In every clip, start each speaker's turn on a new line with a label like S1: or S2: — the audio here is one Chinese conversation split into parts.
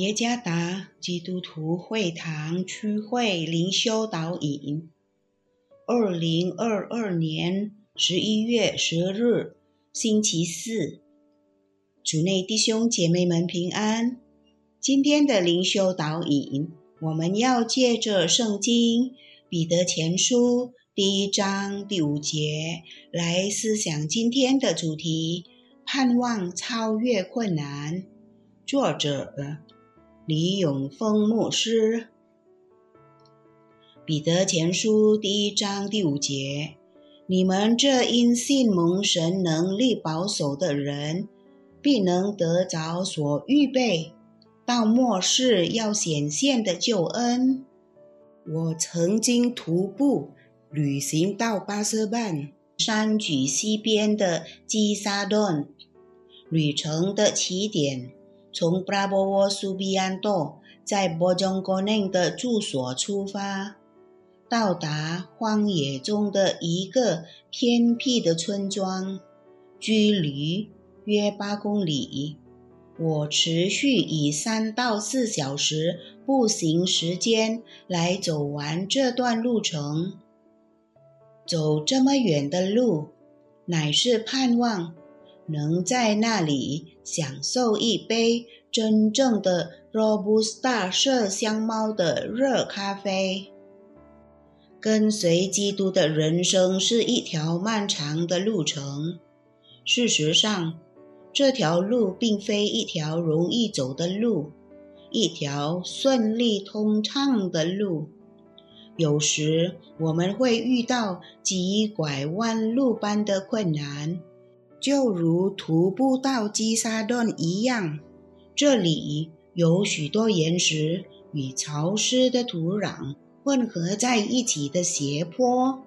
S1: 耶加达基督徒会堂区会灵修导引，二零二二年十一月十日，星期四，主内弟兄姐妹们平安。今天的灵修导引，我们要借着圣经彼得前书第一章第五节来思想今天的主题：盼望超越困难。作者。李永峰牧师，《彼得前书》第一章第五节：你们这因信蒙神能力保守的人，必能得着所预备到末世要显现的救恩。我曾经徒步旅行到巴斯半山举西边的基沙顿，旅程的起点。从布拉波沃苏比安多在波中国内的住所出发，到达荒野中的一个偏僻的村庄，距离约八公里。我持续以三到四小时步行时间来走完这段路程。走这么远的路，乃是盼望。能在那里享受一杯真正的 Robusta 麝香猫的热咖啡。跟随基督的人生是一条漫长的路程。事实上，这条路并非一条容易走的路，一条顺利通畅的路。有时我们会遇到急拐弯路般的困难。就如徒步到基沙顿一样，这里有许多岩石与潮湿的土壤混合在一起的斜坡，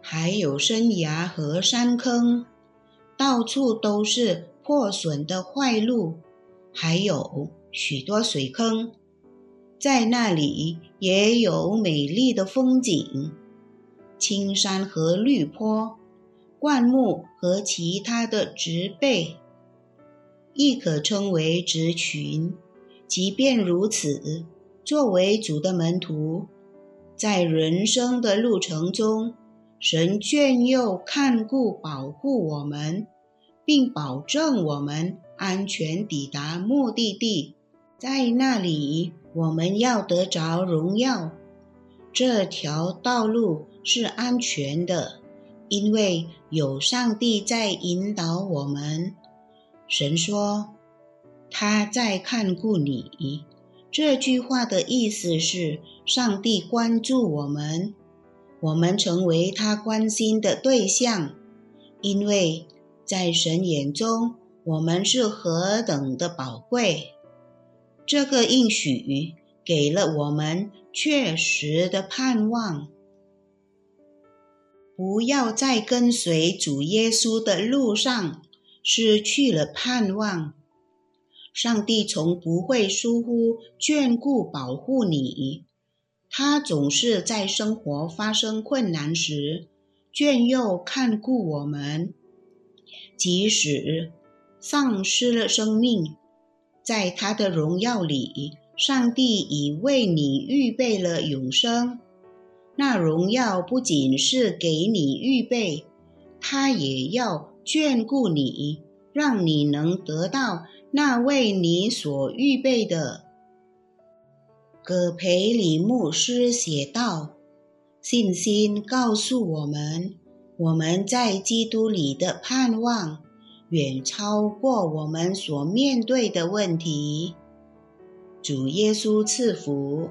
S1: 还有深崖和山坑，到处都是破损的坏路，还有许多水坑。在那里也有美丽的风景，青山和绿坡。灌木和其他的植被，亦可称为植群。即便如此，作为主的门徒，在人生的路程中，神眷佑、看顾、保护我们，并保证我们安全抵达目的地。在那里，我们要得着荣耀。这条道路是安全的。因为有上帝在引导我们，神说他在看顾你。这句话的意思是，上帝关注我们，我们成为他关心的对象。因为在神眼中，我们是何等的宝贵。这个应许给了我们确实的盼望。不要在跟随主耶稣的路上失去了盼望。上帝从不会疏忽眷顾保护你，他总是在生活发生困难时眷佑看顾我们。即使丧失了生命，在他的荣耀里，上帝已为你预备了永生。那荣耀不仅是给你预备，他也要眷顾你，让你能得到那为你所预备的。葛培里牧师写道：“信心告诉我们，我们在基督里的盼望远超过我们所面对的问题。”主耶稣赐福。